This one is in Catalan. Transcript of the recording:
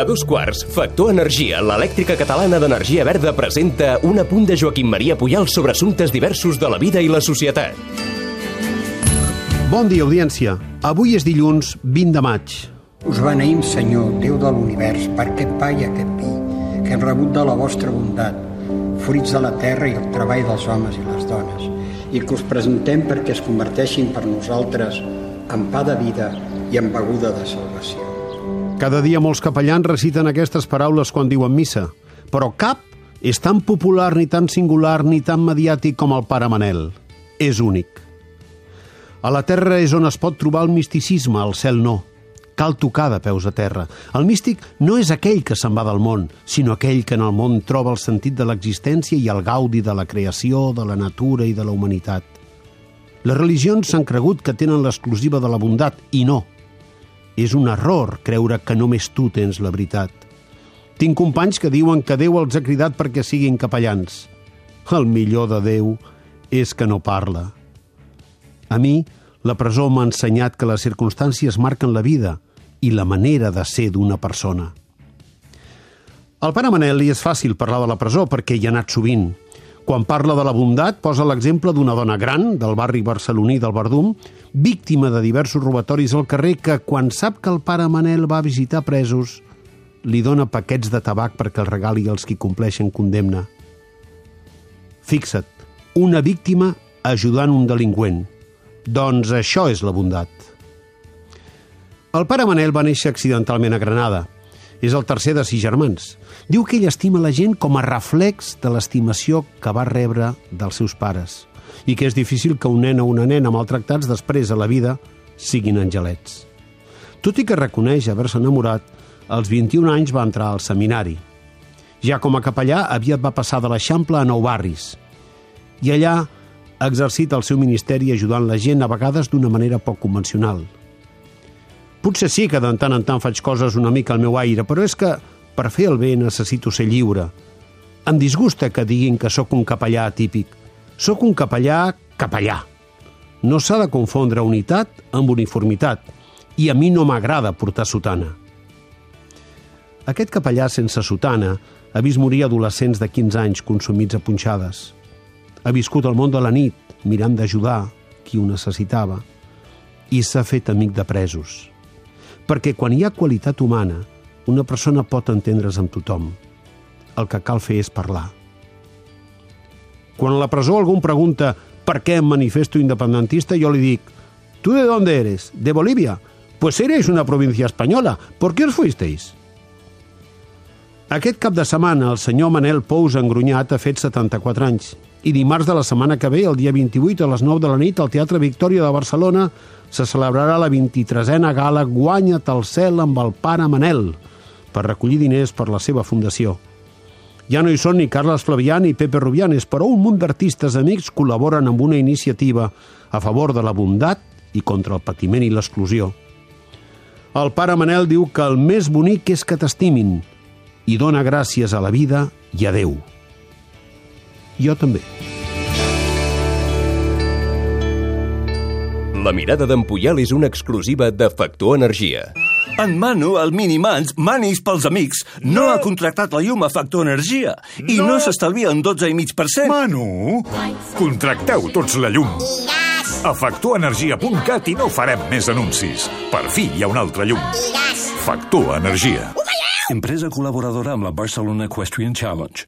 A dos quarts, Factor Energia, l'elèctrica catalana d'energia verda, presenta un apunt de Joaquim Maria Puyal sobre assumptes diversos de la vida i la societat. Bon dia, audiència. Avui és dilluns 20 de maig. Us beneïm, Senyor, Déu de l'univers, per aquest pa i aquest vi, que hem rebut de la vostra bondat, fruits de la terra i el treball dels homes i les dones, i que us presentem perquè es converteixin per nosaltres en pa de vida i en beguda de salvació. Cada dia molts capellans reciten aquestes paraules quan diuen missa, però cap és tan popular ni tan singular ni tan mediàtic com el pare Manel. És únic. A la terra és on es pot trobar el misticisme, al cel no. Cal tocar de peus a terra. El místic no és aquell que se'n va del món, sinó aquell que en el món troba el sentit de l'existència i el gaudi de la creació, de la natura i de la humanitat. Les religions s'han cregut que tenen l'exclusiva de la bondat, i no. És un error creure que només tu tens la veritat. Tinc companys que diuen que Déu els ha cridat perquè siguin capellans. El millor de Déu és que no parla. A mi, la presó m'ha ensenyat que les circumstàncies marquen la vida i la manera de ser d'una persona. Al pare Manel li és fàcil parlar de la presó perquè hi ha anat sovint. Quan parla de la bondat, posa l'exemple d'una dona gran del barri barceloní del Verdum, víctima de diversos robatoris al carrer, que quan sap que el pare Manel va visitar presos, li dona paquets de tabac perquè el regali als qui compleixen condemna. Fixa't, una víctima ajudant un delinqüent. Doncs això és la bondat. El pare Manel va néixer accidentalment a Granada. És el tercer de sis germans. Diu que ell estima la gent com a reflex de l'estimació que va rebre dels seus pares i que és difícil que un nen o una nena maltractats després a la vida siguin angelets. Tot i que reconeix haver-se enamorat, als 21 anys va entrar al seminari. Ja com a capellà, aviat va passar de l'Eixample a Nou Barris. I allà ha exercit el seu ministeri ajudant la gent, a vegades d'una manera poc convencional. Potser sí que de tant en tant faig coses una mica al meu aire, però és que per fer el bé necessito ser lliure. Em disgusta que diguin que sóc un capellà atípic. Sóc un capellà capellà. No s'ha de confondre unitat amb uniformitat, i a mi no m'agrada portar sotana. Aquest capellà sense sotana ha vist morir adolescents de 15 anys consumits a punxades. Ha viscut el món de la nit, mirant d'ajudar qui ho necessitava, i s'ha fet amic de presos. Perquè quan hi ha qualitat humana, una persona pot entendre's amb tothom. El que cal fer és parlar. Quan a la presó algú em pregunta per què em manifesto independentista, jo li dic ¿Tú de dónde eres? ¿De Bolivia? Pues eres una provincia española. ¿Por qué os fuisteis? Aquest cap de setmana el senyor Manel Pous Engrunyat ha fet 74 anys i dimarts de la setmana que ve, el dia 28 a les 9 de la nit, al Teatre Victòria de Barcelona se celebrarà la 23a gala Guanya't el cel amb el pare Manel per recollir diners per la seva fundació. Ja no hi són ni Carles Flavià ni Pepe Rubianes, però un munt d'artistes amics col·laboren amb una iniciativa a favor de la bondat i contra el patiment i l'exclusió. El pare Manel diu que el més bonic és que t'estimin i dona gràcies a la vida i a Déu. Jo també. La mirada d'en Puyal és una exclusiva de Factor Energia. En Manu, el Minimans, manis pels amics, no, ha contractat la llum a Factor Energia i no, s'estalvia un 12,5%. Manu, contracteu tots la llum. A factorenergia.cat i no farem més anuncis. Per fi hi ha una altra llum. Factor Energia. Empresa col·laboradora amb la Barcelona Equestrian Challenge.